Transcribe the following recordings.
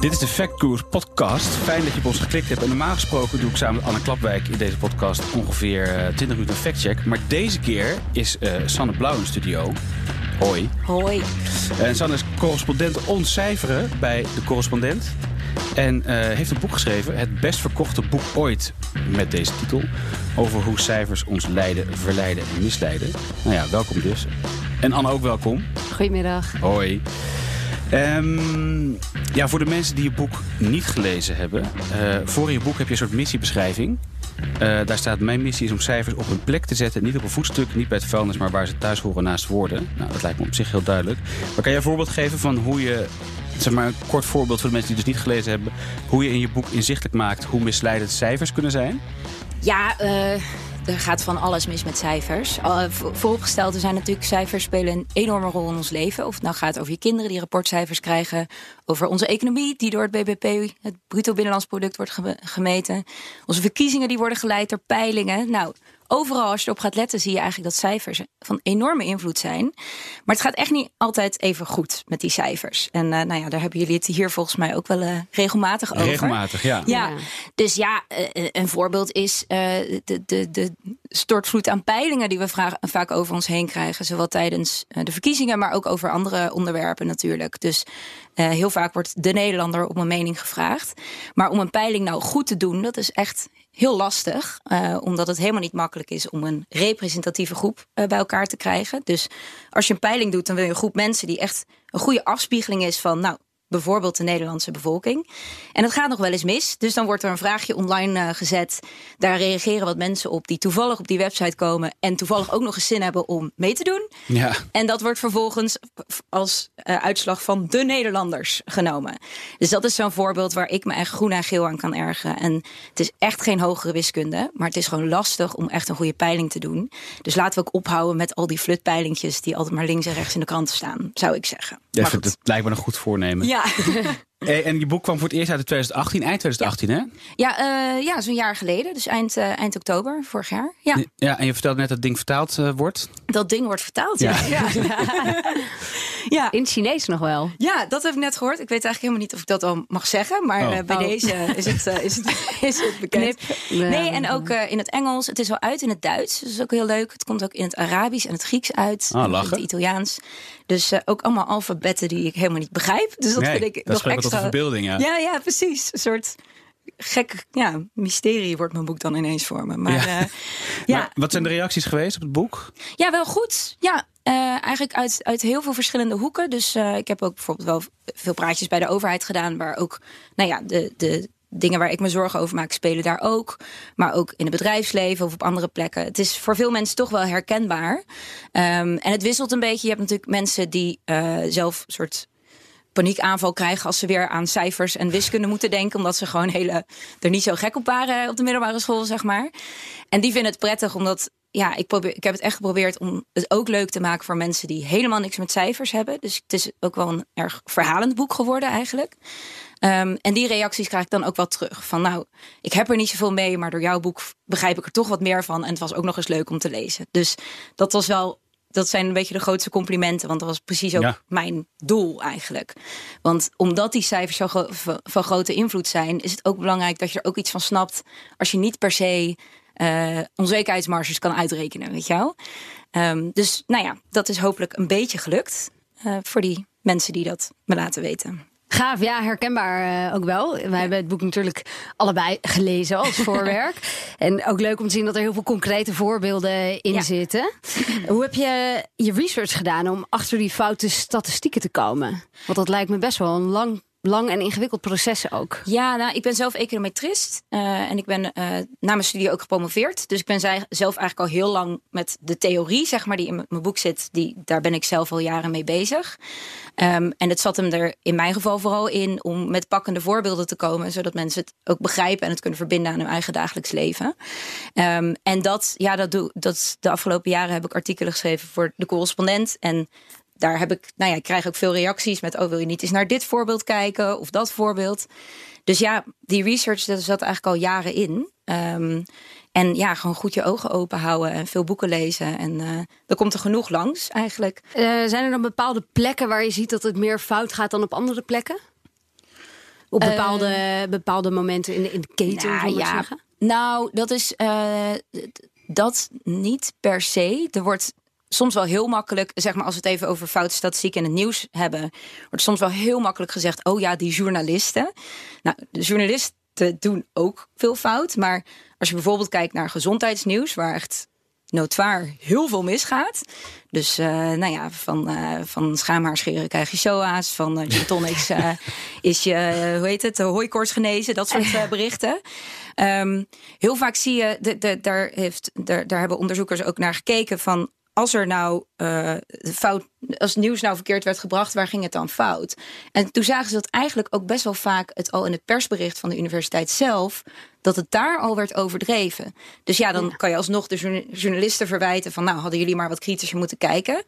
Dit is de Fact Gurus podcast. Fijn dat je op ons geklikt hebt. En normaal gesproken doe ik samen met Anne Klapwijk in deze podcast ongeveer eh, 20 minuten een factcheck. Maar deze keer is eh, Sanne Blauw in de studio. Hoi. Hoi. En Sanne is correspondent ontcijferen bij de correspondent. En eh, heeft een boek geschreven, het best verkochte boek ooit, met deze titel. Over hoe cijfers ons leiden, verleiden en misleiden. Nou ja, welkom dus. En Anne ook welkom. Goedemiddag. Hoi. Ehm, ja, voor de mensen die je boek niet gelezen hebben. eh, voor in je boek heb je een soort missiebeschrijving. Eh, daar staat: Mijn missie is om cijfers op een plek te zetten. Niet op een voetstuk, niet bij het vuilnis, maar waar ze thuis horen naast woorden. Nou, dat lijkt me op zich heel duidelijk. Maar kan jij een voorbeeld geven van hoe je. Zeg maar een kort voorbeeld voor de mensen die dus niet gelezen hebben. Hoe je in je boek inzichtelijk maakt hoe misleidend cijfers kunnen zijn? Ja, eh, er gaat van alles mis met cijfers. Uh, vooropgesteld, zijn natuurlijk cijfers spelen een enorme rol in ons leven. Of het nou gaat over je kinderen die rapportcijfers krijgen. Over onze economie die door het BBP, het bruto binnenlands product, wordt gemeten. Onze verkiezingen die worden geleid door peilingen. Nou, overal als je erop gaat letten, zie je eigenlijk dat cijfers van enorme invloed zijn. Maar het gaat echt niet altijd even goed met die cijfers. En uh, nou ja, daar hebben jullie het hier volgens mij ook wel uh, regelmatig over. Regelmatig, ja. Ja, ja. dus ja, uh, een voorbeeld is de, de, de stortvloed aan peilingen die we vraag, vaak over ons heen krijgen. Zowel tijdens de verkiezingen, maar ook over andere onderwerpen natuurlijk. Dus heel vaak wordt de Nederlander op een mening gevraagd. Maar om een peiling nou goed te doen, dat is echt heel lastig. Uh, omdat het helemaal niet makkelijk is om een representatieve groep uh, bij elkaar te krijgen. Dus als je een peiling doet, dan wil je een groep mensen die echt een goede afspiegeling is van, nou, bijvoorbeeld de Nederlandse bevolking. En het gaat nog wel eens mis. Dus dan wordt er een vraagje online uh, gezet. Daar reageren wat mensen op die toevallig op die website komen. En toevallig ook nog eens zin hebben om mee te doen. Ja. En dat wordt vervolgens als uh, uitslag van de Nederlanders genomen. Dus dat is zo'n voorbeeld waar ik me echt groen en geel aan kan ergeren. En het is echt geen hogere wiskunde. Maar het is gewoon lastig om echt een goede peiling te doen. Dus laten we ook ophouden met al die flutpeilingjes die altijd maar links en rechts in de kranten staan. Zou ik zeggen. Ja, maar dat lijkt me een goed voornemen. Ja. Yeah. En je boek kwam voor het eerst uit in 2018, eind 2018 ja. hè? Ja, uh, ja zo'n jaar geleden. Dus eind, uh, eind oktober vorig jaar. Ja. ja, en je vertelde net dat het ding vertaald uh, wordt. Dat ding wordt vertaald, ja. Ja. ja. ja. In het Chinees nog wel. Ja, dat heb ik net gehoord. Ik weet eigenlijk helemaal niet of ik dat al mag zeggen. Maar oh. bij oh. deze is het, is, het, is het bekend. Knip. Nee, en ook in het Engels. Het is al uit in het Duits. Dus dat is ook heel leuk. Het komt ook in het Arabisch en het Grieks uit. Ah, en het Italiaans. Dus ook allemaal alfabetten die ik helemaal niet begrijp. Dus dat nee, vind ik dat nog extra. Tot de verbeelding, ja. Ja, ja, precies. Een soort gek ja, mysterie wordt mijn boek dan ineens voor me. Maar, ja. Uh, ja. Maar wat zijn de reacties geweest op het boek? Ja, wel goed. Ja, uh, eigenlijk uit, uit heel veel verschillende hoeken. Dus uh, ik heb ook bijvoorbeeld wel veel praatjes bij de overheid gedaan, waar ook, nou ja, de, de dingen waar ik me zorgen over maak, spelen daar ook. Maar ook in het bedrijfsleven of op andere plekken. Het is voor veel mensen toch wel herkenbaar. Um, en het wisselt een beetje. Je hebt natuurlijk mensen die zelf soort paniekaanval krijgen als ze weer aan cijfers en wiskunde moeten denken. Omdat ze gewoon hele, er niet zo gek op waren op de middelbare school, zeg maar. En die vinden het prettig omdat. Ja, ik, probeer, ik heb het echt geprobeerd om het ook leuk te maken voor mensen die helemaal niks met cijfers hebben. Dus het is ook wel een erg verhalend boek geworden eigenlijk. Um, en die reacties krijg ik dan ook wel terug. Van nou, ik heb er niet zoveel mee, maar door jouw boek begrijp ik er toch wat meer van. En het was ook nog eens leuk om te lezen. Dus dat was wel dat zijn een beetje de grootste complimenten. Want dat was precies ook Ja. mijn doel eigenlijk. Want omdat die cijfers zo gro- van, van grote invloed zijn, is het ook belangrijk dat je er ook iets van snapt. Als je niet per se eh, onzekerheidsmarges kan uitrekenen, weet je wel. Ehm, dus nou ja, dat is hopelijk een beetje gelukt eh, voor die mensen die dat me laten weten. Gaaf, ja, herkenbaar uh, ook wel. Wij hebben het boek natuurlijk allebei gelezen als voorwerk. en ook leuk om te zien dat er heel veel concrete voorbeelden in Ja. zitten. Hoe heb je je research gedaan om achter die foute statistieken te komen? Want dat lijkt me best wel een lang lang en ingewikkeld proces ook. Ja, nou, ik ben zelf econometrist uh, en ik ben uh, na mijn studie ook gepromoveerd. Dus ik ben zelf eigenlijk al heel lang met de theorie, zeg maar, die in mijn boek zit. Die, daar ben ik zelf al jaren mee bezig. Um, en het zat hem er in mijn geval vooral in om met pakkende voorbeelden te komen, zodat mensen het ook begrijpen en het kunnen verbinden aan hun eigen dagelijks leven. Um, en dat, ja, dat doe dat de afgelopen jaren heb ik artikelen geschreven voor de correspondent. En daar heb ik, nou ja, ik krijg ook veel reacties met: oh, wil je niet eens naar dit voorbeeld kijken of dat voorbeeld? Dus ja, die research dat zat eigenlijk al jaren in. Um, en ja, gewoon goed je ogen open houden en veel boeken lezen. En uh, er komt er genoeg langs eigenlijk. Uh, zijn er dan bepaalde plekken waar je ziet dat het meer fout gaat dan op andere plekken? Op bepaalde, uh, bepaalde momenten in de, in de keten? Nou, ja, zeggen? nou, dat is dat niet per se. Er wordt soms wel heel makkelijk, zeg maar als we het even over foute statistiek in het nieuws hebben, wordt soms wel heel makkelijk gezegd: oh ja, die journalisten. Nou, de journalisten doen ook veel fout. Maar als je bijvoorbeeld kijkt naar gezondheidsnieuws, waar echt notoir heel veel misgaat. Dus uh, nou ja, van, uh, van schaamhaarscheren krijg je SOA's. Van uh, tonics is je, hoe heet het, hooikoorts genezen. Dat soort berichten. Um, heel vaak zie je, de, de, daar, heeft, daar, daar hebben onderzoekers ook naar gekeken van als er nou uh, fout, als nieuws nou verkeerd werd gebracht, waar ging het dan fout? En toen zagen ze dat eigenlijk ook best wel vaak het al in het persbericht van de universiteit zelf, dat het daar al werd overdreven. Dus ja, dan kan je alsnog de journalisten verwijten van, nou hadden jullie maar wat kritischer moeten kijken.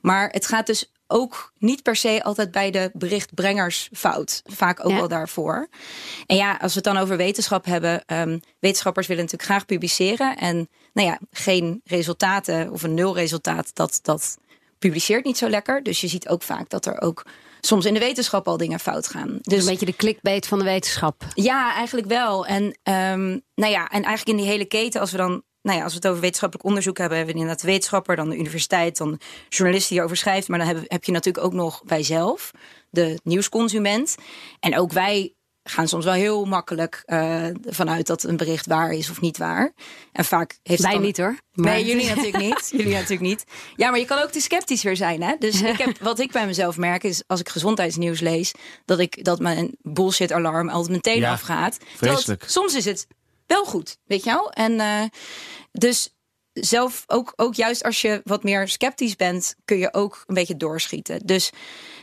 Maar het gaat dus ook niet per se altijd bij de berichtbrengers fout. Vaak ook wel daarvoor. En ja, als we het dan over wetenschap hebben, um, wetenschappers willen natuurlijk graag publiceren. En nou ja, geen resultaten of een nul resultaat, dat, dat publiceert niet zo lekker. Dus je ziet ook vaak dat er ook soms in de wetenschap al dingen fout gaan. Dus een beetje de clickbait van de wetenschap. Ja, eigenlijk wel. En um, nou ja, en eigenlijk in die hele keten, als we dan nou ja, als we het over wetenschappelijk onderzoek hebben, hebben we inderdaad de wetenschapper, dan de universiteit, dan de journalist die erover schrijft. Maar dan heb, heb je natuurlijk ook nog wij zelf, de nieuwsconsument. En ook wij gaan soms wel heel makkelijk uh, vanuit dat een bericht waar is of niet waar. En vaak heeft Wij niet hoor. Maar... Nee, jullie natuurlijk niet. jullie natuurlijk niet. Ja, maar je kan ook te sceptisch weer zijn. Hè? Dus ik heb, wat ik bij mezelf merk is als ik gezondheidsnieuws lees, dat ik dat mijn bullshit alarm altijd meteen ja, afgaat. Vreselijk. soms is het wel goed, weet je wel? En uh, dus zelf ook, ook juist als je wat meer sceptisch bent, kun je ook een beetje doorschieten. Dus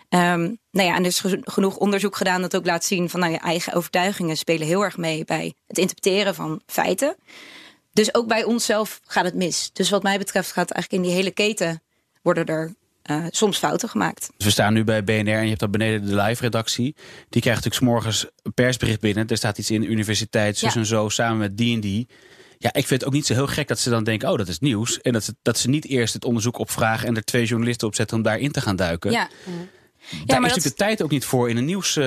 um, nou ja, en er is genoeg onderzoek gedaan dat ook laat zien van nou, je eigen overtuigingen spelen heel erg mee bij het interpreteren van feiten. Dus ook bij onszelf gaat het mis. Dus wat mij betreft gaat eigenlijk in die hele keten worden er uh, soms fouten gemaakt. We staan nu bij BNR en je hebt dan beneden de live-redactie. Die krijgt natuurlijk s morgens een persbericht binnen. Er staat iets in universiteit, zus ja. en zo, samen met die en die. Ja, ik vind het ook niet zo heel gek dat ze dan denken: oh, dat is nieuws. En dat ze, dat ze niet eerst het onderzoek opvragen en er twee journalisten op zetten om daarin te gaan duiken. Ja. Daar ja, maar is natuurlijk de tijd ook niet voor in een nieuws. Uh,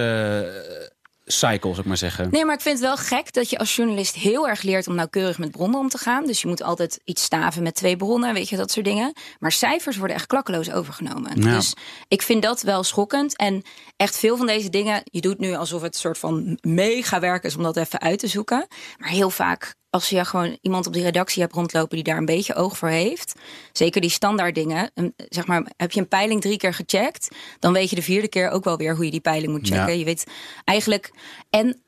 cycle, zou ik maar zeggen. Nee, maar ik vind het wel gek dat je als journalist heel erg leert om nauwkeurig met bronnen om te gaan. Dus je moet altijd iets staven met twee bronnen, weet je, dat soort dingen. Maar cijfers worden echt klakkeloos overgenomen. Ja. Dus ik vind dat wel schokkend. En echt veel van deze dingen, je doet nu alsof het een soort van mega werk is om dat even uit te zoeken. Maar heel vaak als je gewoon iemand op die redactie hebt rondlopen die daar een beetje oog voor heeft, zeker die standaard dingen, zeg maar, heb je een peiling drie keer gecheckt, dan weet je de vierde keer ook wel weer hoe je die peiling moet checken. Ja. Je weet eigenlijk en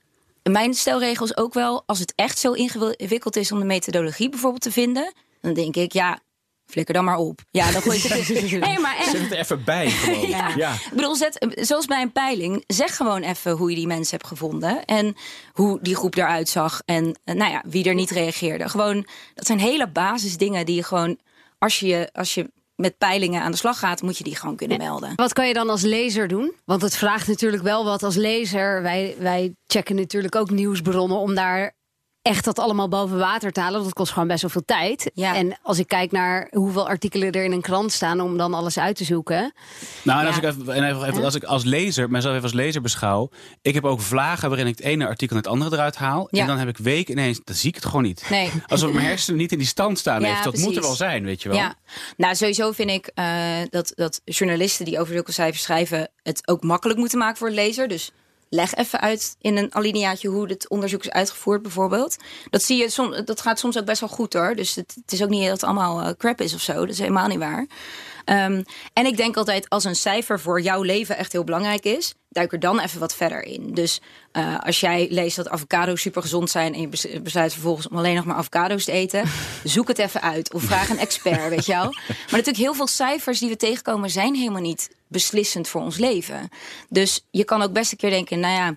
mijn stelregel is ook wel, als het echt zo ingewikkeld is om de methodologie bijvoorbeeld te vinden, dan denk ik, ja, flikker dan maar op. Ja, dan gooi je het. nee, maar echt. Zet het er even bij. Gewoon. ja. ja. Ik bedoel, zet, zoals bij een peiling, zeg gewoon even hoe je die mensen hebt gevonden. En hoe die groep eruit zag. En eh, nou ja, wie er niet reageerde. Gewoon, dat zijn hele basisdingen die je gewoon, als je, als je met peilingen aan de slag gaat, moet je die gewoon kunnen melden. Wat kan je dan als lezer doen? Want het vraagt natuurlijk wel wat als lezer. Wij, wij checken natuurlijk ook nieuwsbronnen om daar echt dat allemaal boven water te halen. Dat kost gewoon best wel veel tijd. Ja. En als ik kijk naar hoeveel artikelen er in een krant staan om dan alles uit te zoeken. Nou, en als, ik, even, en even, als ik als lezer, mezelf even als lezer beschouw. Ik heb ook vlagen waarin ik het ene artikel en het andere eruit haal. Ja. En dan heb ik weken ineens, dan zie ik het gewoon niet. Nee. Alsof mijn hersenen niet in die stand staan heeft. Dat moet er wel zijn, weet je wel. Ja. Nou, sowieso vind ik uh, dat, dat journalisten die over zulke cijfers schrijven... het ook makkelijk moeten maken voor de lezer. Dus leg even uit in een alineaatje hoe het onderzoek is uitgevoerd, bijvoorbeeld. Dat zie je soms, dat gaat soms ook best wel goed hoor. Dus het, het is ook niet dat het allemaal uh, crap is of zo. Dat is helemaal niet waar. Um, en ik denk altijd, als een cijfer voor jouw leven echt heel belangrijk is, duik er dan even wat verder in. Dus uh, als jij leest dat avocado's super gezond zijn en je besluit vervolgens om alleen nog maar avocado's te eten, zoek het even uit of vraag een expert, weet je wel. Maar natuurlijk heel veel cijfers die we tegenkomen zijn helemaal niet beslissend voor ons leven. Dus je kan ook best een keer denken, nou ja,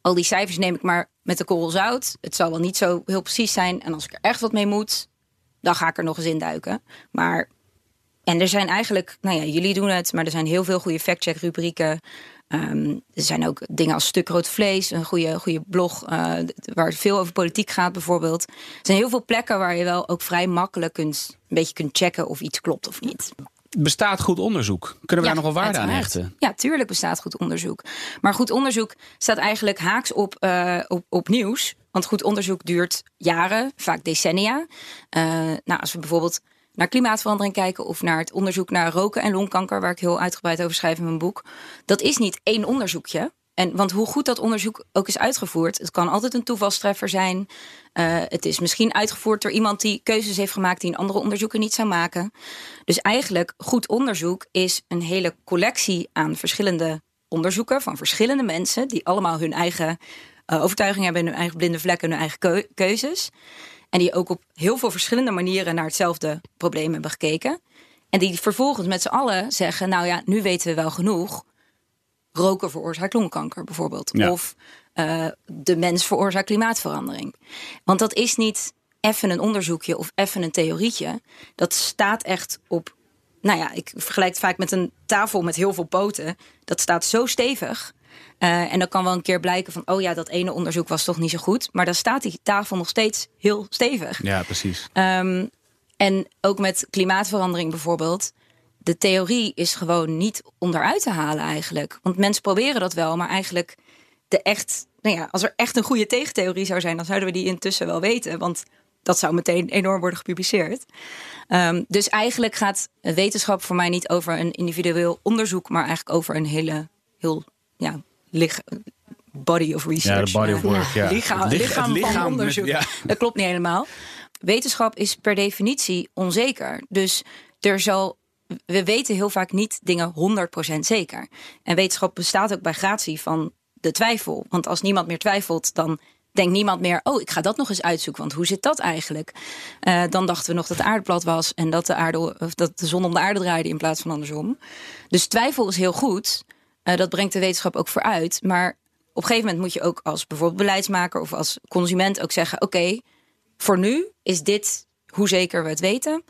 al die cijfers neem ik maar met de korrel zout. Het zal wel niet zo heel precies zijn en als ik er echt wat mee moet, dan ga ik er nog eens in duiken. Maar en er zijn eigenlijk, nou ja, jullie doen het, maar er zijn heel veel goede fact-check rubrieken. Um, er zijn ook dingen als stuk rood vlees, een goede, goede blog uh, waar veel over politiek gaat bijvoorbeeld. Er zijn heel veel plekken waar je wel ook vrij makkelijk kunt, een beetje kunt checken of iets klopt of niet. Bestaat goed onderzoek? Kunnen we daar nog wel waarde aan hechten? Ja, tuurlijk bestaat goed onderzoek. Maar goed onderzoek staat eigenlijk haaks op, uh, op, op nieuws. Want goed onderzoek duurt jaren, vaak decennia. Uh, nou, als we bijvoorbeeld naar klimaatverandering kijken of naar het onderzoek naar roken en longkanker, waar ik heel uitgebreid over schrijf in mijn boek. Dat is niet één onderzoekje. En, want hoe goed dat onderzoek ook is uitgevoerd, het kan altijd een toevalstreffer zijn. Uh, het is misschien uitgevoerd door iemand die keuzes heeft gemaakt die een andere onderzoeker niet zou maken. Dus eigenlijk, goed onderzoek is een hele collectie aan verschillende onderzoeken van verschillende mensen, die allemaal hun eigen uh, overtuiging hebben, hun eigen blinde vlekken, hun eigen keuzes. En die ook op heel veel verschillende manieren naar hetzelfde probleem hebben gekeken. En die vervolgens met z'n allen zeggen: Nou ja, nu weten we wel genoeg. Roken veroorzaakt longkanker bijvoorbeeld. Of uh, de mens veroorzaakt klimaatverandering. Want dat is niet even een onderzoekje of even een theorietje. Dat staat echt op. Nou ja, ik vergelijk het vaak met een tafel met heel veel poten. Dat staat zo stevig uh, en dan kan wel een keer blijken van, oh ja, dat ene onderzoek was toch niet zo goed. Maar dan staat die tafel nog steeds heel stevig. Ja, precies. Um, en ook met klimaatverandering bijvoorbeeld. De theorie is gewoon niet onderuit te halen eigenlijk. Want mensen proberen dat wel, maar eigenlijk de echt, nou ja, als er echt een goede tegentheorie zou zijn, dan zouden we die intussen wel weten. Want dat zou meteen enorm worden gepubliceerd. Um, dus eigenlijk gaat wetenschap voor mij niet over een individueel onderzoek, maar eigenlijk over een hele, heel ja, body of research. Ja, de body of work. Ja. Lichaam, lichaam, van onderzoek. ja. Dat klopt niet helemaal. Wetenschap is per definitie onzeker. Dus er zal we weten heel vaak niet dingen 100% zeker. En wetenschap bestaat ook bij gratie van de twijfel. Want als niemand meer twijfelt, dan denkt niemand meer: oh, ik ga dat nog eens uitzoeken. Want hoe zit dat eigenlijk? Uh, dan dachten we nog dat de aarde plat was en dat de, aarde, of dat de zon om de aarde draaide in plaats van andersom. Dus twijfel is heel goed. Uh, dat brengt de wetenschap ook vooruit. Maar op een gegeven moment moet je ook als bijvoorbeeld beleidsmaker of als consument ook zeggen: oké, voor nu is dit hoe zeker we het weten.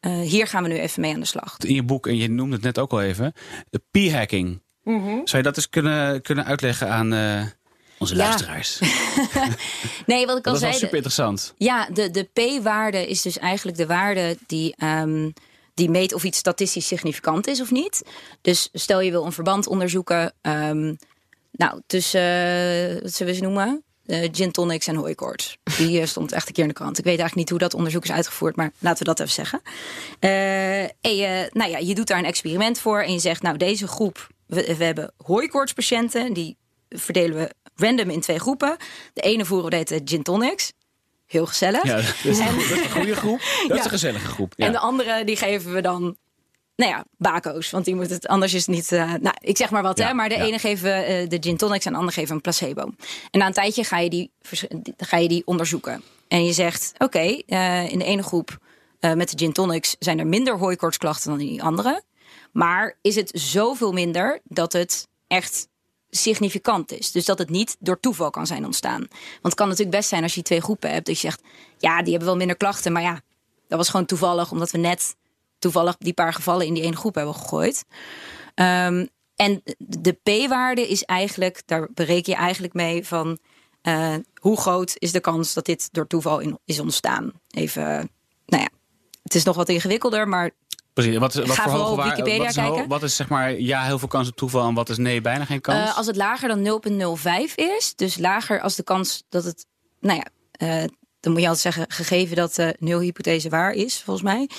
Uh, hier gaan we nu even mee aan de slag. In je boek, en je noemde het net ook al even, de p-hacking. Mm -hmm. Zou je dat eens kunnen, kunnen uitleggen aan uh, onze ja. luisteraars? nee, wat ik al dat zei. Dat is super interessant. Ja, de, de p-waarde is dus eigenlijk de waarde die. Um, die meet of iets statistisch significant is of niet. Dus stel je wil een verband onderzoeken. Um, nou, tussen, uh, wat zullen we ze noemen? Uh, gin tonics en hooikoorts. Die uh, stond echt een keer in de krant. Ik weet eigenlijk niet hoe dat onderzoek is uitgevoerd, maar laten we dat even zeggen. Uh, en je, nou ja, je doet daar een experiment voor en je zegt, nou deze groep, we, we hebben hooikoortspatiënten, die verdelen we random in twee groepen. De ene voeren we de gin tonics heel gezellig. Ja, dat is, en, dat is een goede groep. Dat ja. is een gezellige groep. Ja. En de andere die geven we dan, nou ja, bako's. Want die moet het, anders is het niet, uh, nou, ik zeg maar wat, hè. Maar de ene geven uh, de gin tonics en de andere geven een placebo. En na een tijdje ga je die, ga je die onderzoeken. En je zegt, oké, okay, uh, in de ene groep met de gin tonics zijn er minder hooikoortsklachten dan in die andere. Maar is het zoveel minder dat het echt significant is. Dus dat het niet door toeval kan zijn ontstaan. Want het kan natuurlijk best zijn als je twee groepen hebt. Dat je zegt, ja, die hebben wel minder klachten. Maar ja, dat was gewoon toevallig. Omdat we net toevallig die paar gevallen in die ene groep hebben gegooid. Um, en de p-waarde is eigenlijk, daar bereken je eigenlijk mee van... Uh, hoe groot is de kans dat dit door toeval in, is ontstaan? Even, nou ja, het is nog wat ingewikkelder, maar Precies. Wat, wat Ga vooral op waar, Wikipedia wat is, kijken. Wat is zeg maar ja, heel veel kans op toeval en wat is nee, bijna geen kans? Uh, als het lager dan 0,05 is, dus lager als de kans dat het, nou ja, uh, dan moet je altijd zeggen, gegeven dat de nulhypothese waar is, volgens mij.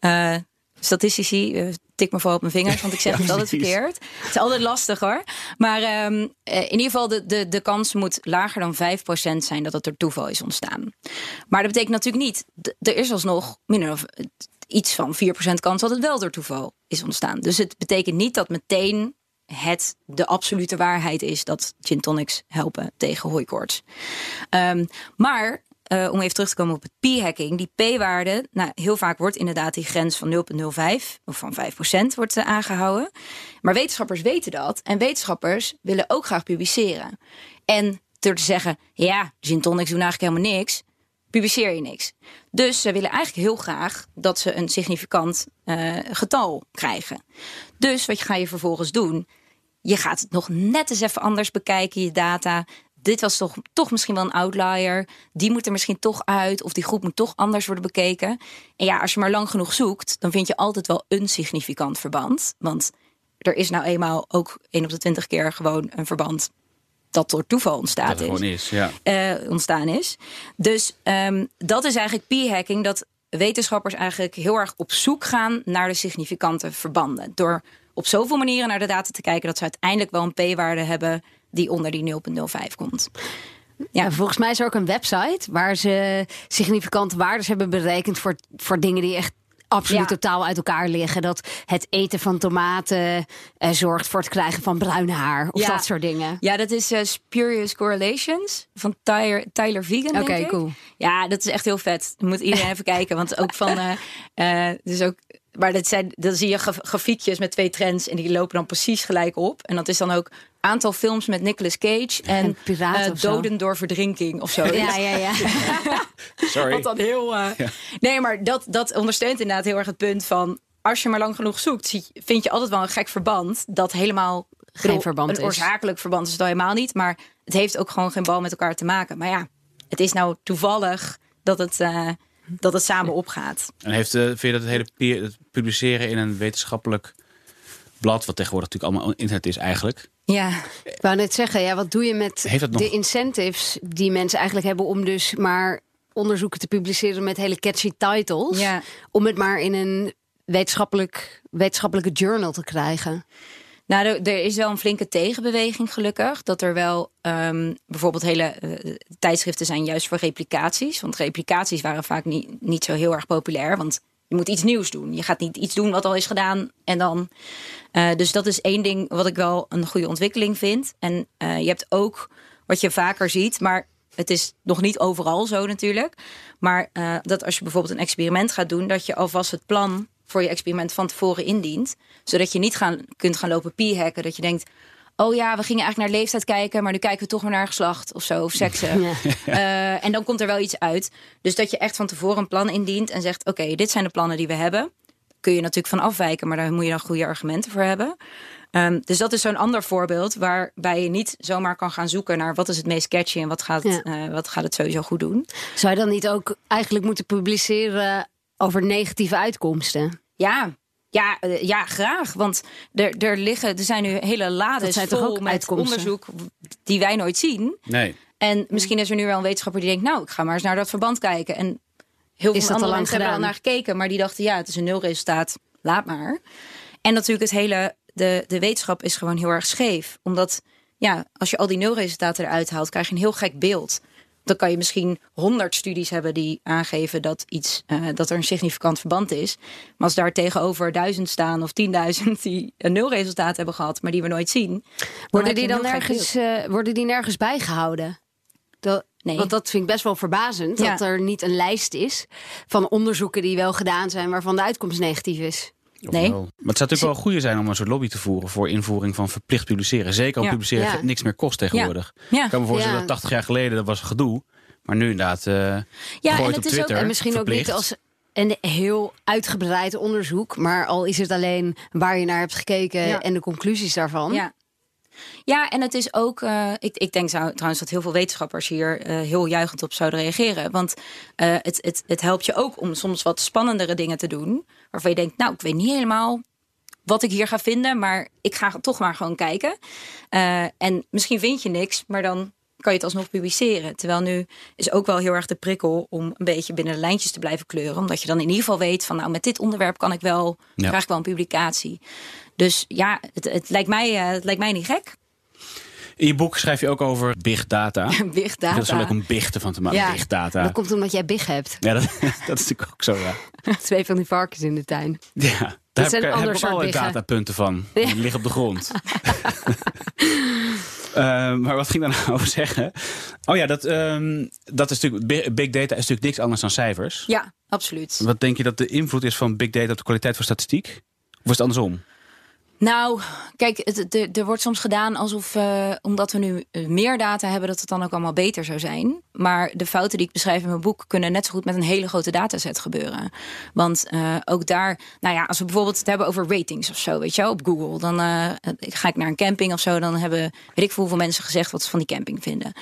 Uh, statistici, tik me vooral op mijn vingers, want ik zeg het ja, altijd verkeerd. Het is altijd lastig hoor. Maar um, in ieder geval, de, de, de kans moet lager dan 5% zijn dat het door toeval is ontstaan. Maar dat betekent natuurlijk niet, er is alsnog minder of iets van 4% kans dat het wel door toeval is ontstaan. Dus het betekent niet dat meteen het de absolute waarheid is dat gin tonics helpen tegen hooikoorts. Um, maar uh, om even terug te komen op het p-hacking. Die p-waarde, nou, heel vaak wordt inderdaad die grens van 0,05 of van 5% wordt uh, aangehouden. Maar wetenschappers weten dat. En wetenschappers willen ook graag publiceren. En door te zeggen, ja, gin tonics doen eigenlijk helemaal niks, publiceer je niks. Dus ze willen eigenlijk heel graag dat ze een significant uh, getal krijgen. Dus wat ga je vervolgens doen? Je gaat het nog net eens even anders bekijken, je data dit was toch, toch misschien wel een outlier. Die moet er misschien toch uit. Of die groep moet toch anders worden bekeken. En ja, als je maar lang genoeg zoekt, dan vind je altijd wel een significant verband. Want er is nou eenmaal ook 1 op de 20 keer gewoon een verband dat door toeval ontstaan is. is ja. Uh, ontstaan is. Dus um, dat is eigenlijk p-hacking. Dat wetenschappers eigenlijk heel erg op zoek gaan naar de significante verbanden. Door op zoveel manieren naar de data te kijken dat ze uiteindelijk wel een p-waarde hebben die onder die 0,05 komt. Ja. volgens mij is er ook een website waar ze significante waarden hebben berekend voor, voor dingen die echt absoluut totaal uit elkaar liggen. Dat het eten van tomaten uh, zorgt voor het krijgen van bruin haar. Of dat soort dingen. Ja, dat is uh, Spurious Correlations van Tyler, Tyler Vegan. Oké, cool. Ja, dat is echt heel vet. moet iedereen even kijken. Want ook van. Uh, dus ook maar dat zijn, dan zie je grafiekjes met twee trends en die lopen dan precies gelijk op. En dat is dan ook aantal films met Nicolas Cage en, uh, doden door verdrinking of zo. Ja, ja, ja. Sorry. Wat dan heel. Uh... Nee, maar dat, dat ondersteunt inderdaad heel erg het punt van. Als je maar lang genoeg zoekt, vind je altijd wel een gek verband dat helemaal geen verband een is. Een oorzakelijk verband is het al helemaal niet. Maar het heeft ook gewoon geen bal met elkaar te maken. Maar ja, het is nou toevallig dat het. Uh, dat het samen opgaat. En heeft, uh, vind je dat het hele peer, het publiceren in een wetenschappelijk blad, wat tegenwoordig natuurlijk allemaal internet is eigenlijk. Ja. Ik wou net zeggen, ja, wat doe je met de incentives die mensen eigenlijk hebben om dus maar onderzoeken te publiceren met hele catchy titles, ja. om het maar in een wetenschappelijk, wetenschappelijke journal te krijgen? Nou, er, is wel een flinke tegenbeweging gelukkig. Dat er wel um, bijvoorbeeld hele uh, tijdschriften zijn juist voor replicaties. Want replicaties waren vaak niet, niet zo heel erg populair. Want je moet iets nieuws doen. Je gaat niet iets doen wat al is gedaan en dan. Uh, dus dat is één ding wat ik wel een goede ontwikkeling vind. En uh, je hebt ook wat je vaker ziet, maar het is nog niet overal zo natuurlijk. Maar uh, dat als je bijvoorbeeld een experiment gaat doen, dat je alvast het plan voor je experiment van tevoren indient. Zodat je niet gaan, kunt gaan lopen p-hacken. Dat je denkt, oh ja, we gingen eigenlijk naar leeftijd kijken, maar nu kijken we toch maar naar geslacht of zo, of seksen. Ja. Uh, en dan komt er wel iets uit. Dus dat je echt van tevoren een plan indient en zegt: Oké, dit zijn de plannen die we hebben. Kun je natuurlijk van afwijken, maar daar moet je dan goede argumenten voor hebben. Um, dus dat is zo'n ander voorbeeld waarbij je niet zomaar kan gaan zoeken naar wat is het meest catchy en wat gaat, ja. uh, wat gaat het sowieso goed doen. Zou je dan niet ook eigenlijk moeten publiceren over negatieve uitkomsten? Ja, ja, uh, ja, graag. Want er, er liggen, er zijn nu hele lades zijn vol met uitkomsten? onderzoek die wij nooit zien. Nee. En misschien is er nu wel een wetenschapper die denkt, nou, ik ga maar eens naar dat verband kijken. En heel veel andere mensen hebben er al naar gekeken, maar die dachten, ja, het is een nulresultaat, laat maar. En natuurlijk het hele, de, de wetenschap is gewoon heel erg scheef. Omdat, ja, als je al die nulresultaten eruit haalt, krijg je een heel gek beeld dan kan je misschien honderd studies hebben die aangeven dat, iets, uh, dat er een significant verband is. Maar als daar tegenover duizend staan of tienduizend die een nulresultaat hebben gehad, maar die we nooit zien. Worden die dan nergens, uh, worden die nergens bijgehouden? Dat, nee. Want dat vind ik best wel verbazend. Ja. Dat er niet een lijst is van onderzoeken die wel gedaan zijn, waarvan de uitkomst negatief is. Nee. Maar het zou natuurlijk wel goede zijn om een soort lobby te voeren voor invoering van verplicht publiceren. Zeker al ja. publiceren ja. niks meer kost tegenwoordig. Ja. Ik kan me voorstellen dat 80 jaar geleden dat was gedoe. Maar nu inderdaad. Uh, ja, en het is ook en misschien verplicht. ook niet als een heel uitgebreid onderzoek. Maar al is het alleen waar je naar hebt gekeken en de conclusies daarvan. Ja. Ja, en het is ook. Uh, ik, ik denk trouwens dat heel veel wetenschappers hier uh, heel juichend op zouden reageren. Want uh, het, het, het helpt je ook om soms wat spannendere dingen te doen. Waarvan je denkt, nou, ik weet niet helemaal wat ik hier ga vinden, maar ik ga toch maar gewoon kijken. en misschien vind je niks, maar dan kan je het alsnog publiceren. Terwijl nu is ook wel heel erg de prikkel om een beetje binnen de lijntjes te blijven kleuren. Omdat je dan in ieder geval weet van nou met dit onderwerp kan ik wel, ja. krijg ik wel een publicatie. Dus ja, het, het, lijkt mij, uh, het lijkt mij niet gek. In je boek schrijf je ook over big data. big data. Dat is wel leuk om big van te maken. Ja, big data. Dat komt omdat jij big hebt. Ja, dat, dat is natuurlijk ook zo, ja. Twee van die varkens in de tuin. Ja. Daar heb, ik, heb ik allerlei datapunten van. Die liggen op de grond. Uh, maar wat ging ik daar nou over zeggen? Oh ja, dat, um, dat is natuurlijk, big data is natuurlijk niks anders dan cijfers. Ja, absoluut. Wat denk je dat de invloed is van big data op de kwaliteit van statistiek? Of is het andersom? Nou, kijk, er wordt soms gedaan alsof, uh, omdat we nu eh, meer data hebben, dat het dan ook allemaal beter zou zijn. Maar de fouten die ik beschrijf in mijn boek kunnen net zo goed met een hele grote dataset gebeuren. Want uh, ook daar, nou ja, als we bijvoorbeeld het hebben over ratings of zo, weet je op Google, dan ga ik naar een camping of zo, dan hebben weet ik veel hoeveel mensen gezegd wat ze van die camping vinden.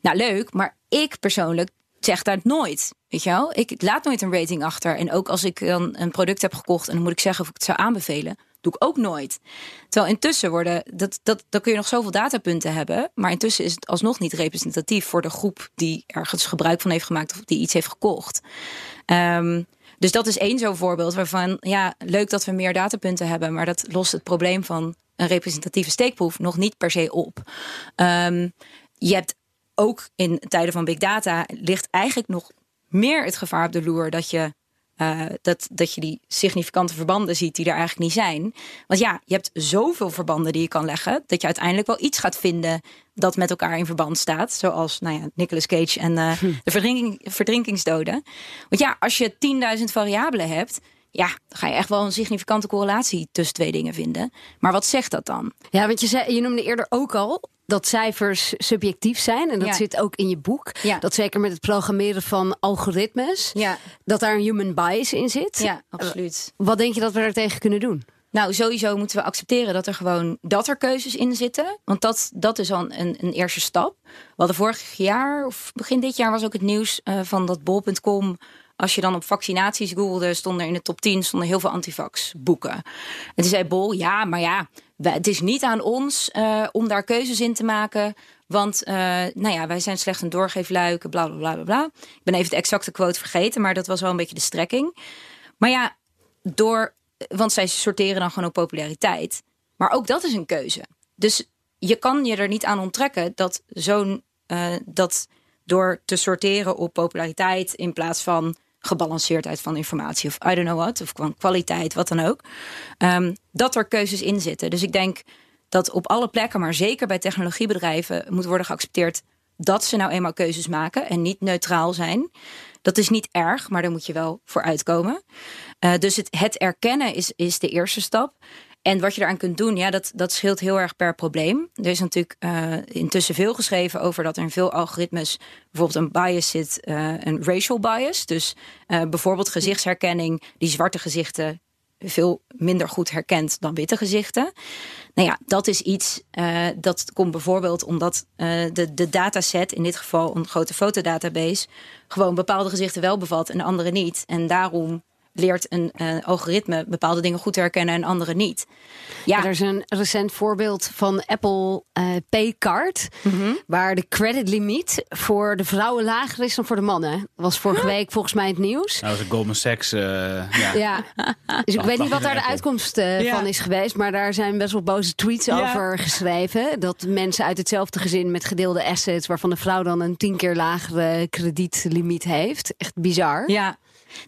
Nou, leuk, maar ik persoonlijk zeg dat nooit. Weet je wel? Ik laat nooit een rating achter. En ook als ik dan een product heb gekocht en dan moet ik zeggen of ik het zou aanbevelen Doe ik ook nooit. Terwijl intussen worden, dat, dat, dan kun je nog zoveel datapunten hebben. Maar intussen is het alsnog niet representatief voor de groep die ergens gebruik van heeft gemaakt of die iets heeft gekocht. Um, dus dat is één zo'n voorbeeld waarvan, ja, leuk dat we meer datapunten hebben, maar dat lost het probleem van een representatieve steekproef nog niet per se op. Um, je hebt ook in tijden van big data ligt eigenlijk nog meer het gevaar op de loer dat je uh, dat, dat je die significante verbanden ziet die er eigenlijk niet zijn. Want ja, je hebt zoveel verbanden die je kan leggen, dat je uiteindelijk wel iets gaat vinden dat met elkaar in verband staat. Zoals nou ja, Nicolas Cage en uh, de verdrinking, verdrinkingsdoden. Want ja, als je 10.000 variabelen hebt, ja, dan ga je echt wel een significante correlatie tussen twee dingen vinden. Maar wat zegt dat dan? Ja, want je, zei, je noemde eerder ook al dat cijfers subjectief zijn. En dat zit ook in je boek. Ja. Dat zeker met het programmeren van algoritmes. Ja. Dat daar een human bias in zit. Ja, absoluut. Wat denk je dat we daar tegen kunnen doen? Nou, sowieso moeten we accepteren dat er gewoon dat er keuzes in zitten. Want dat, dat is al een, een eerste stap. We hadden vorig jaar, of begin dit jaar, was ook het nieuws uh, van dat bol.com als je dan op vaccinaties googelde, stonden er in de top 10 stonden heel veel antivax boeken. En toen zei Bol, ja, maar ja, het is niet aan ons uh, om daar keuzes in te maken. Want uh, nou ja, wij zijn slechts een doorgeefluik, bla bla bla bla. Ik ben even de exacte quote vergeten, maar dat was wel een beetje de strekking. Maar ja, door, want zij sorteren dan gewoon op populariteit. Maar ook dat is een keuze. Dus je kan je er niet aan onttrekken dat zo'n uh, dat door te sorteren op populariteit in plaats van gebalanceerdheid van informatie of I don't know what, of kwaliteit, wat dan ook, um, dat er keuzes in zitten. Dus ik denk dat op alle plekken, maar zeker bij technologiebedrijven, moet worden geaccepteerd dat ze nou eenmaal keuzes maken en niet neutraal zijn. Dat is niet erg, maar daar moet je wel voor uitkomen. Uh, dus het, het erkennen is, is de eerste stap. En wat je eraan kunt doen, ja, dat, dat scheelt heel erg per probleem. Er is natuurlijk uh, intussen veel geschreven over dat er in veel algoritmes bijvoorbeeld een bias zit, uh, een racial bias. Dus uh, bijvoorbeeld gezichtsherkenning, die zwarte gezichten veel minder goed herkent dan witte gezichten. Nou ja, dat is iets dat komt bijvoorbeeld omdat de, de dataset, in dit geval een grote fotodatabase, gewoon bepaalde gezichten wel bevat en andere niet. En daarom leert een uh, algoritme bepaalde dingen goed te herkennen en andere niet. Ja. er is een recent voorbeeld van Apple uh, Pay Card, mm waar de creditlimiet voor de vrouwen lager is dan voor de mannen. Dat was vorige week volgens mij het nieuws. Nou, dat is Goldman Sachs. Uh, ja. ja. dus ik weet niet wat daar de uitkomst van is geweest, maar daar zijn best wel boze tweets over geschreven. Dat mensen uit hetzelfde gezin met gedeelde assets, waarvan de vrouw dan een tien keer lagere kredietlimiet heeft. Echt bizar. Ja.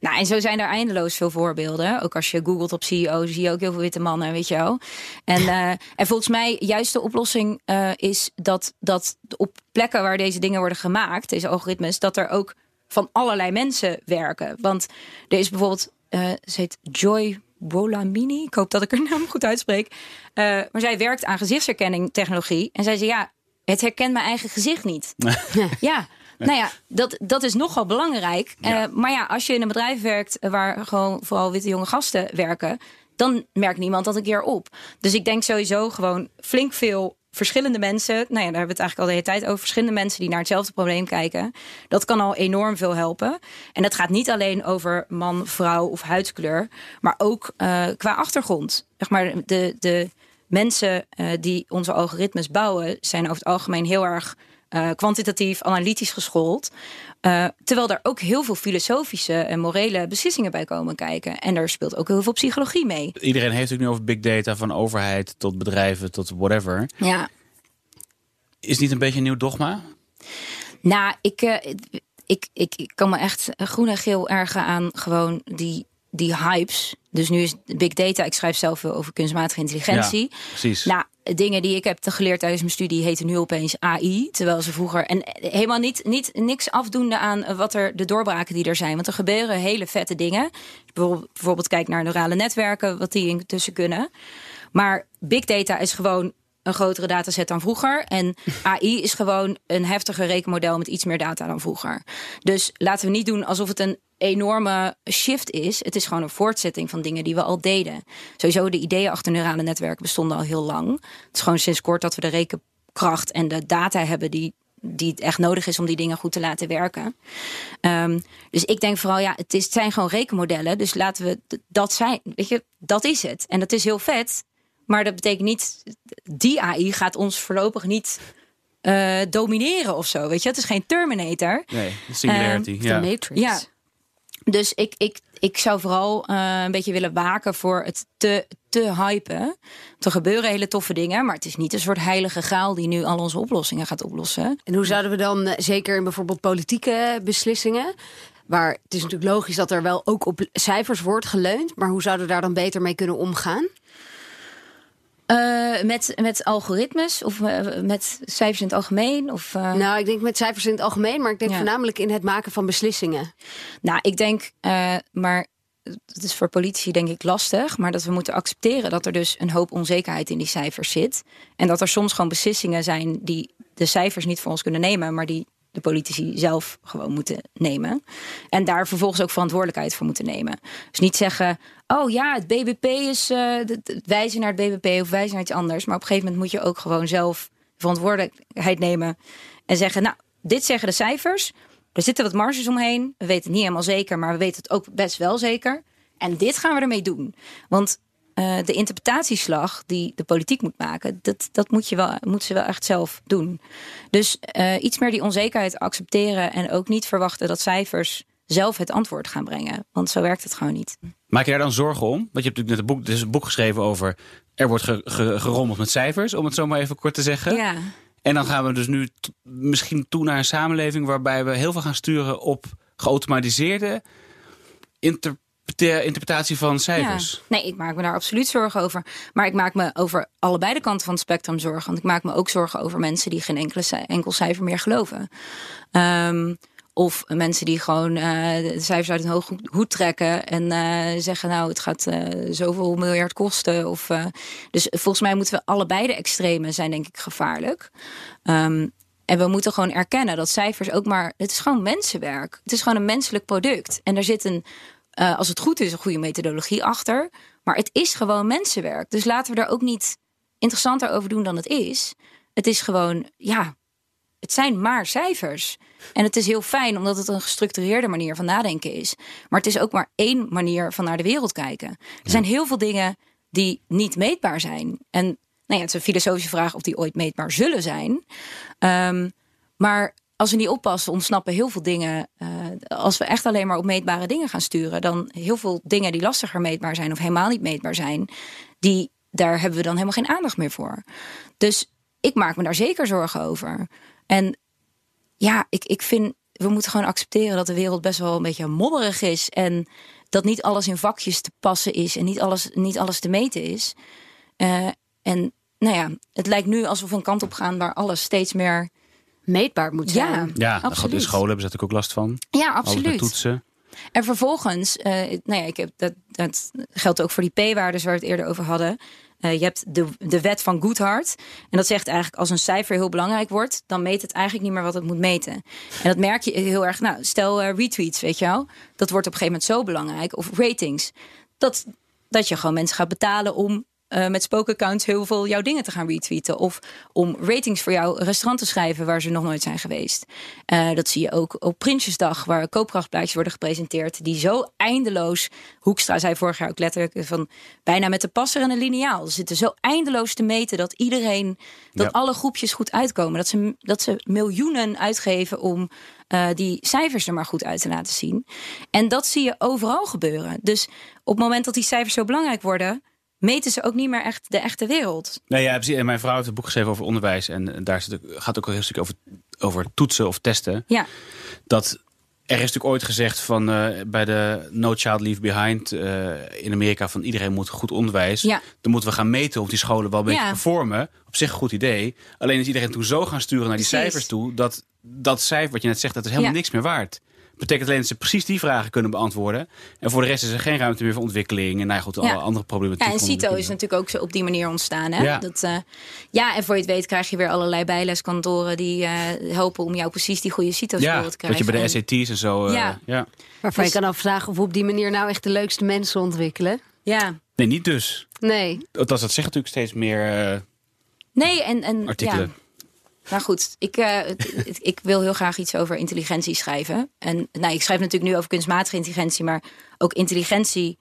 Nou, en zo zijn er eindeloos veel voorbeelden. Ook als je googelt op CEO, zie je ook heel veel witte mannen, weet je wel. En, uh, en volgens mij, juist de oplossing uh, is dat, dat op plekken waar deze dingen worden gemaakt, deze algoritmes, dat er ook van allerlei mensen werken. Want er is bijvoorbeeld, uh, ze heet Joy Bolamini. Ik hoop dat ik haar naam goed uitspreek. maar zij werkt aan gezichtsherkenning technologie. En zij zei, ja, het herkent mijn eigen gezicht niet. ja. Nou ja, dat, dat is nogal belangrijk. Uh, maar ja, als je in een bedrijf werkt waar gewoon vooral witte jonge gasten werken, dan merkt niemand dat een keer op. Dus ik denk sowieso gewoon flink veel verschillende mensen. Nou ja, daar hebben we het eigenlijk al de hele tijd over. Verschillende mensen die naar hetzelfde probleem kijken. Dat kan al enorm veel helpen. En dat gaat niet alleen over man, vrouw of huidskleur, maar ook uh, qua achtergrond. Zeg maar de, de mensen uh, die onze algoritmes bouwen, zijn over het algemeen heel erg uh, kwantitatief, analytisch geschoold. Uh, terwijl er ook heel veel filosofische en morele beslissingen bij komen kijken. En er speelt ook heel veel psychologie mee. Iedereen heeft het nu over big data, van overheid tot bedrijven tot whatever. Ja. Is niet een beetje een nieuw dogma? Nou, ik, uh, ik, ik, ik kan me echt groen en geel ergen aan gewoon die die hypes. Dus nu is big data. Ik schrijf zelf veel over kunstmatige intelligentie. Ja, precies. Nou, dingen die ik heb geleerd tijdens mijn studie heten nu opeens AI. Terwijl ze vroeger. En helemaal niet, niet niks afdoende aan wat er de doorbraken die er zijn. Want er gebeuren hele vette dingen. Bijvoorbeeld, bijvoorbeeld kijk naar neurale netwerken, wat die intussen kunnen. Maar big data is gewoon een grotere dataset dan vroeger. En AI is gewoon een heftiger rekenmodel met iets meer data dan vroeger. Dus laten we niet doen alsof het een enorme shift is. Het is gewoon een voortzetting van dingen die we al deden. Sowieso de ideeën achter neurale netwerken bestonden al heel lang. Het is gewoon sinds kort dat we de rekenkracht en de data hebben die die het echt nodig is om die dingen goed te laten werken. Um, dus ik denk vooral, ja, het, is, het zijn gewoon rekenmodellen. Dus laten we dat zijn. Weet je, dat is het. En dat is heel vet. Maar dat betekent niet, die AI gaat ons voorlopig niet uh, domineren of zo. Weet je, het is geen Terminator. Nee, Singularity. Um, ja. De Matrix. Ja. Dus ik, ik, ik zou vooral uh, een beetje willen waken voor het te, te hypen. Er gebeuren hele toffe dingen, maar het is niet een soort heilige gaal die nu al onze oplossingen gaat oplossen. En hoe zouden we dan, zeker in bijvoorbeeld politieke beslissingen, waar het is natuurlijk logisch dat er wel ook op cijfers wordt geleund, maar hoe zouden we daar dan beter mee kunnen omgaan? Uh, met, met algoritmes of uh, met cijfers in het algemeen? Of, uh... Nou, ik denk met cijfers in het algemeen, maar ik denk ja. voornamelijk in het maken van beslissingen. Nou, ik denk, maar het is voor politici denk ik lastig, maar dat we moeten accepteren dat er dus een hoop onzekerheid in die cijfers zit. En dat er soms gewoon beslissingen zijn die de cijfers niet voor ons kunnen nemen, maar die de politici zelf gewoon moeten nemen. En daar vervolgens ook verantwoordelijkheid voor moeten nemen. Dus niet zeggen, oh ja, het BBP is uh, wijzen naar het BBP of wijzen naar iets anders. Maar op een gegeven moment moet je ook gewoon zelf verantwoordelijkheid nemen en zeggen, nou, dit zeggen de cijfers. Er zitten wat marges omheen. We weten het niet helemaal zeker, maar we weten het ook best wel zeker. En dit gaan we ermee doen. Want uh, de interpretatieslag die de politiek moet maken, dat, dat moet, je wel, moet ze wel echt zelf doen. Dus uh, iets meer die onzekerheid accepteren en ook niet verwachten dat cijfers zelf het antwoord gaan brengen. Want zo werkt het gewoon niet. Maak je daar dan zorgen om? Want je hebt natuurlijk net een boek, dus een boek geschreven over. Er wordt ge, ge, gerommeld met cijfers, om het zo maar even kort te zeggen. Ja. En dan gaan we dus nu misschien toe naar een samenleving waarbij we heel veel gaan sturen op geautomatiseerde inter interpretatie van cijfers. Ja. Nee, ik maak me daar absoluut zorgen over. Maar ik maak me over allebei de kanten van het spectrum zorgen. Want ik maak me ook zorgen over mensen die geen enkele, enkel cijfer meer geloven. Um, of mensen die gewoon uh, de cijfers uit een hoge hoed trekken en uh, zeggen: Nou, het gaat uh, zoveel miljard kosten. Of, dus volgens mij moeten we allebei de extremen zijn, denk ik, gevaarlijk. Um, en we moeten gewoon erkennen dat cijfers ook maar. Het is gewoon mensenwerk. Het is gewoon een menselijk product. En er zit een als het goed is, een goede methodologie achter. Maar het is gewoon mensenwerk. Dus laten we er ook niet interessanter over doen dan het is. Het is gewoon, ja, het zijn maar cijfers. En het is heel fijn omdat het een gestructureerde manier van nadenken is. Maar het is ook maar één manier van naar de wereld kijken. Er zijn heel veel dingen die niet meetbaar zijn. En nou ja, het is een filosofische vraag of die ooit meetbaar zullen zijn. Um, maar als we niet oppassen, ontsnappen heel veel dingen. Uh, als we echt alleen maar op meetbare dingen gaan sturen, dan heel veel dingen die lastiger meetbaar zijn of helemaal niet meetbaar zijn, die, daar hebben we dan helemaal geen aandacht meer voor. Dus ik maak me daar zeker zorgen over. En ja, ik, ik vind, we moeten gewoon accepteren dat de wereld best wel een beetje modderig is. En dat niet alles in vakjes te passen is en niet alles, niet alles te meten is. Uh, en nou ja, het lijkt nu alsof we een kant op gaan waar alles steeds meer meetbaar moet zijn. Ja, ja absoluut. in scholen hebben ze natuurlijk ook last van. Ja, absoluut. toetsen. En vervolgens, uh, nou ja, ik heb dat, dat geldt ook voor die p-waardes waar we het eerder over hadden. Uh, je hebt de, de wet van Goodhart. En dat zegt eigenlijk als een cijfer heel belangrijk wordt, dan meet het eigenlijk niet meer wat het moet meten. En dat merk je heel erg. Nou, stel uh, retweets, weet je wel. Dat wordt op een gegeven moment zo belangrijk. Of ratings. Dat, dat je gewoon mensen gaat betalen om uh, met spookaccounts heel veel jouw dingen te gaan retweeten. Of om ratings voor jouw restaurant te schrijven waar ze nog nooit zijn geweest. Uh, dat zie je ook op Prinsjesdag, waar koopkrachtplaatjes worden gepresenteerd. Die zo eindeloos. Hoekstra zei vorig jaar ook letterlijk van bijna met de passer en een lineaal. Ze zitten zo eindeloos te meten dat iedereen, dat alle groepjes goed uitkomen. Dat ze, dat ze miljoenen uitgeven om uh, die cijfers er maar goed uit te laten zien. En dat zie je overal gebeuren. Dus op het moment dat die cijfers zo belangrijk worden meten ze ook niet meer echt de echte wereld. Nee, ja, precies. En mijn vrouw heeft een boek geschreven over onderwijs. En daar gaat ook een heel stuk over, over toetsen of testen. Ja. Dat er is natuurlijk ooit gezegd van uh, bij de No Child Leave Behind uh, in Amerika van iedereen moet goed onderwijs. Ja. Dan moeten we gaan meten of die scholen wel een beetje performen. Op zich een goed idee. Alleen is iedereen toen zo gaan sturen naar die cijfers toe dat dat cijfer wat je net zegt dat is helemaal niks meer waard betekent alleen dat ze precies die vragen kunnen beantwoorden. En voor de rest is er geen ruimte meer voor ontwikkeling. En nou goed, alle andere problemen. Ja, en CITO is natuurlijk ook zo op die manier ontstaan. Hè? Ja. Dat, uh, ja, en voor je het weet krijg je weer allerlei bijleskantoren die uh, helpen om jou precies die goede CITO-score te krijgen. Dat je bij de SAT's en zo. Uh, ja. ja. Waarvan dus, je kan afvragen of we op die manier nou echt de leukste mensen ontwikkelen. Ja. Nee, niet dus. Nee. Dat, dat zegt natuurlijk steeds meer. nee, en, en artikelen. Nou goed, ik, uh, ik wil heel graag iets over intelligentie schrijven. En nou, ik schrijf natuurlijk nu over kunstmatige intelligentie, maar ook intelligentie.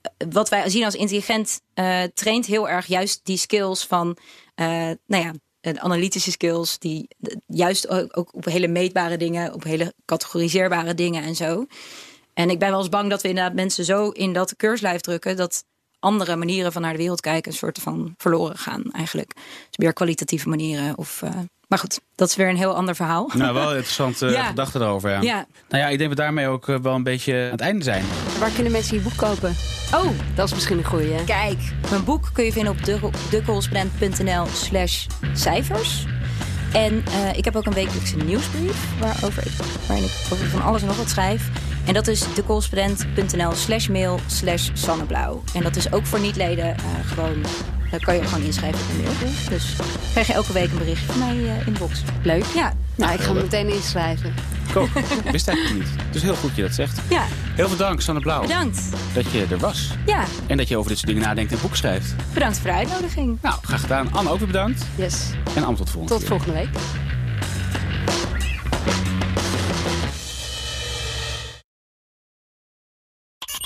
Eh, wat wij zien als intelligent uh, traint heel erg juist die skills van, nou ja, analytische skills, die juist ook, ook, op hele meetbare dingen, op hele categoriseerbare dingen en zo. En ik ben wel eens bang dat we inderdaad mensen zo in dat keurslijf drukken dat andere manieren van naar de wereld kijken een soort van verloren gaan eigenlijk. Dus meer kwalitatieve manieren of... Uh, maar goed, dat is weer een heel ander verhaal. Nou, wel interessante uh, gedachten erover. Ja. ja. Nou ja, ik denk dat we daarmee ook uh, wel een beetje aan het einde zijn. Waar kunnen mensen je boek kopen? Oh, dat is misschien een goeie. Kijk, mijn boek kun je vinden op decorrespondent.nl slash cijfers. En uh, ik heb ook een wekelijkse nieuwsbrief waarover ik, waarin ik over van alles en nog wat schrijf. En dat is decorrespondent.nl slash mail slash zonneblauw. En dat is ook voor niet-leden uh, gewoon... Daar kan je gewoon inschrijven op een mailbrief. Dus krijg je elke week een berichtje van mij uh, in de box. Leuk. Ja. Nou, ik ga hem meteen inschrijven. Cool. Wist eigenlijk niet. Het is heel goed dat je dat zegt. Ja. Heel veel dank, Sanne Blauw. Bedankt. Dat je er was. Ja. En dat je over dit soort dingen nadenkt en boek schrijft. Bedankt voor de uitnodiging. Nou, graag gedaan. Anne ook weer bedankt. Yes. En Anne tot volgende Tot volgende week.